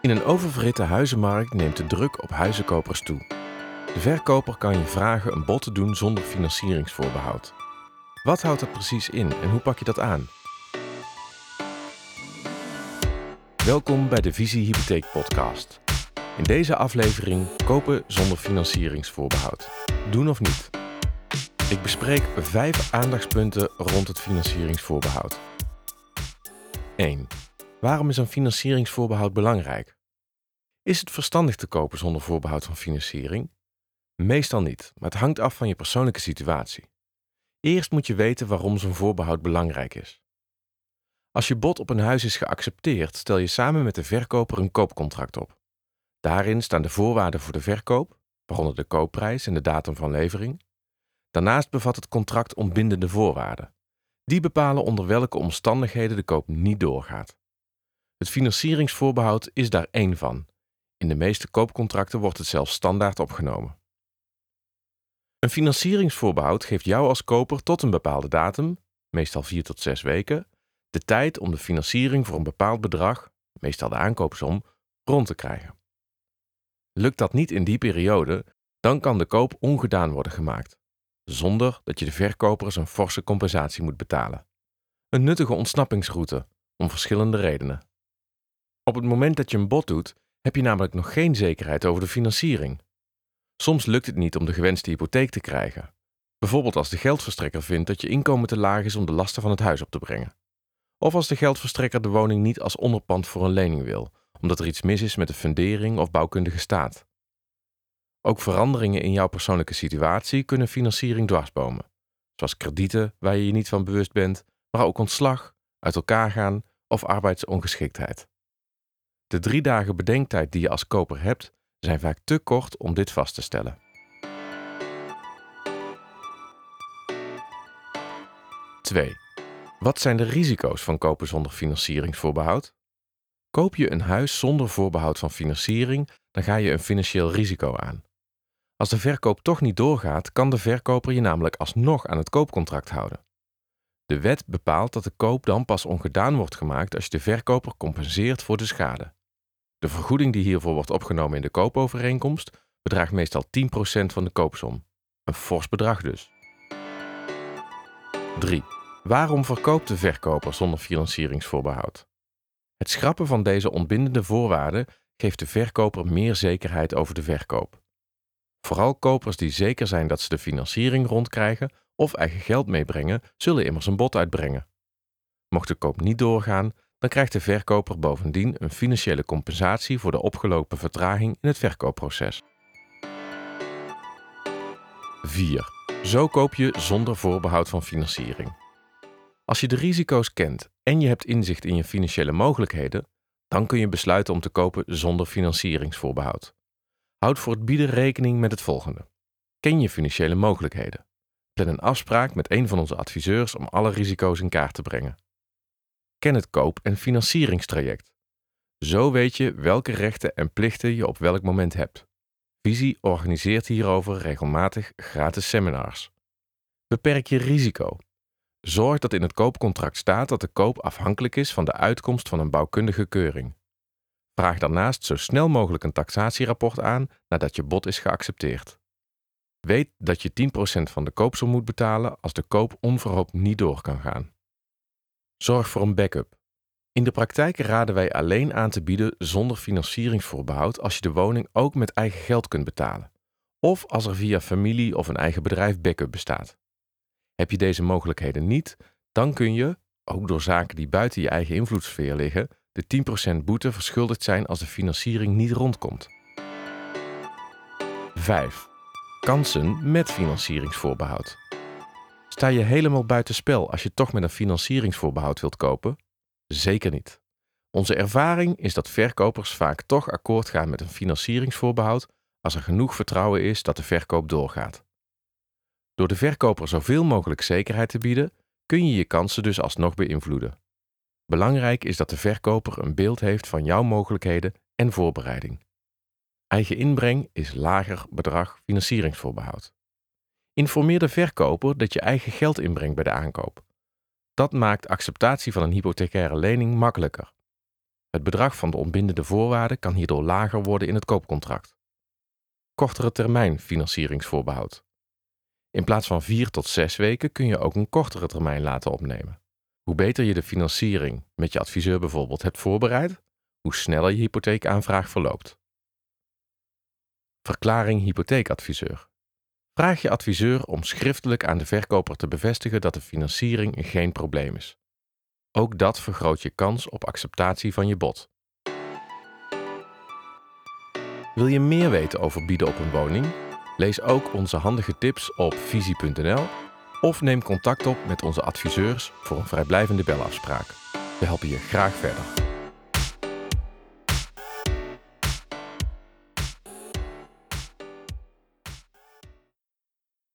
In een oververhitte huizenmarkt neemt de druk op huizenkopers toe. De verkoper kan je vragen een bod te doen zonder financieringsvoorbehoud. Wat houdt dat precies in en hoe pak je dat aan? Welkom bij de Visie Hypotheek Podcast. In deze aflevering kopen zonder financieringsvoorbehoud. Doen of niet? Ik bespreek vijf aandachtspunten rond het financieringsvoorbehoud. 1. Waarom is een financieringsvoorbehoud belangrijk? Is het verstandig te kopen zonder voorbehoud van financiering? Meestal niet, maar het hangt af van je persoonlijke situatie. Eerst moet je weten waarom zo'n voorbehoud belangrijk is. Als je bod op een huis is geaccepteerd, stel je samen met de verkoper een koopcontract op. Daarin staan de voorwaarden voor de verkoop, waaronder de koopprijs en de datum van levering. Daarnaast bevat het contract ontbindende voorwaarden. Die bepalen onder welke omstandigheden de koop niet doorgaat. Het financieringsvoorbehoud is daar één van. In de meeste koopcontracten wordt het zelfs standaard opgenomen. Een financieringsvoorbehoud geeft jou als koper tot een bepaalde datum, meestal 4 tot 6 weken, de tijd om de financiering voor een bepaald bedrag, meestal de aankoopsom, rond te krijgen. Lukt dat niet in die periode, dan kan de koop ongedaan worden gemaakt, zonder dat je de verkopers een forse compensatie moet betalen. Een nuttige ontsnappingsroute, om verschillende redenen. Op het moment dat je een bod doet, heb je namelijk nog geen zekerheid over de financiering. Soms lukt het niet om de gewenste hypotheek te krijgen. Bijvoorbeeld als de geldverstrekker vindt dat je inkomen te laag is om de lasten van het huis op te brengen. Of als de geldverstrekker de woning niet als onderpand voor een lening wil, omdat er iets mis is met de fundering of bouwkundige staat. Ook veranderingen in jouw persoonlijke situatie kunnen financiering dwarsbomen, zoals kredieten waar je je niet van bewust bent, maar ook ontslag, uit elkaar gaan of arbeidsongeschiktheid. De drie dagen bedenktijd die je als koper hebt, zijn vaak te kort om dit vast te stellen. Twee. Wat zijn de risico's van kopen zonder financieringsvoorbehoud? Koop je een huis zonder voorbehoud van financiering, dan ga je een financieel risico aan. Als de verkoop toch niet doorgaat, kan de verkoper je namelijk alsnog aan het koopcontract houden. De wet bepaalt dat de koop dan pas ongedaan wordt gemaakt als je de verkoper compenseert voor de schade. De vergoeding die hiervoor wordt opgenomen in de koopovereenkomst bedraagt meestal 10% van de koopsom. Een fors bedrag dus. 3. Waarom verkoopt de verkoper zonder financieringsvoorbehoud? Het schrappen van deze ontbindende voorwaarden geeft de verkoper meer zekerheid over de verkoop. Vooral kopers die zeker zijn dat ze de financiering rondkrijgen of eigen geld meebrengen, zullen immers een bod uitbrengen. Mocht de koop niet doorgaan, dan krijgt de verkoper bovendien een financiële compensatie voor de opgelopen vertraging in het verkoopproces. 4. Zo koop je zonder voorbehoud van financiering. Als je de risico's kent en je hebt inzicht in je financiële mogelijkheden, dan kun je besluiten om te kopen zonder financieringsvoorbehoud. Houd voor het bieden rekening met het volgende. Ken je financiële mogelijkheden. Plan een afspraak met een van onze adviseurs om alle risico's in kaart te brengen. Ken het koop- en financieringstraject. Zo weet je welke rechten en plichten je op welk moment hebt. Visie organiseert hierover regelmatig gratis seminars. Beperk je risico. Zorg dat in het koopcontract staat dat de koop afhankelijk is van de uitkomst van een bouwkundige keuring. Vraag daarnaast zo snel mogelijk een taxatierapport aan nadat je bod is geaccepteerd. Weet dat je 10% van de koopsom moet betalen als de koop onverhoopt niet door kan gaan. Zorg voor een backup. In de praktijk raden wij alleen aan te bieden zonder financieringsvoorbehoud als je de woning ook met eigen geld kunt betalen, of als er via familie of een eigen bedrijf backup bestaat. Heb je deze mogelijkheden niet, dan kun je, ook door zaken die buiten je eigen invloedssfeer liggen, de 10% boete verschuldigd zijn als de financiering niet rondkomt. 5. Kansen met financieringsvoorbehoud. Sta je helemaal buitenspel als je toch met een financieringsvoorbehoud wilt kopen? Zeker niet. Onze ervaring is dat verkopers vaak toch akkoord gaan met een financieringsvoorbehoud als er genoeg vertrouwen is dat de verkoop doorgaat. Door de verkoper zoveel mogelijk zekerheid te bieden, kun je je kansen dus alsnog beïnvloeden. Belangrijk is dat de verkoper een beeld heeft van jouw mogelijkheden en voorbereiding. Eigen inbreng is lager bedrag financieringsvoorbehoud. Informeer de verkoper dat je eigen geld inbrengt bij de aankoop. Dat maakt acceptatie van een hypothecaire lening makkelijker. Het bedrag van de ontbindende voorwaarden kan hierdoor lager worden in het koopcontract. Kortere termijn financieringsvoorbehoud. In plaats van 4 tot 6 weken kun je ook een kortere termijn laten opnemen. Hoe beter je de financiering met je adviseur bijvoorbeeld hebt voorbereid, hoe sneller je hypotheekaanvraag verloopt. Verklaring hypotheekadviseur. Vraag je adviseur om schriftelijk aan de verkoper te bevestigen dat de financiering geen probleem is. Ook dat vergroot je kans op acceptatie van je bod. Wil je meer weten over bieden op een woning? Lees ook onze handige tips op visie.nl of neem contact op met onze adviseurs voor een vrijblijvende belafspraak. We helpen je graag verder.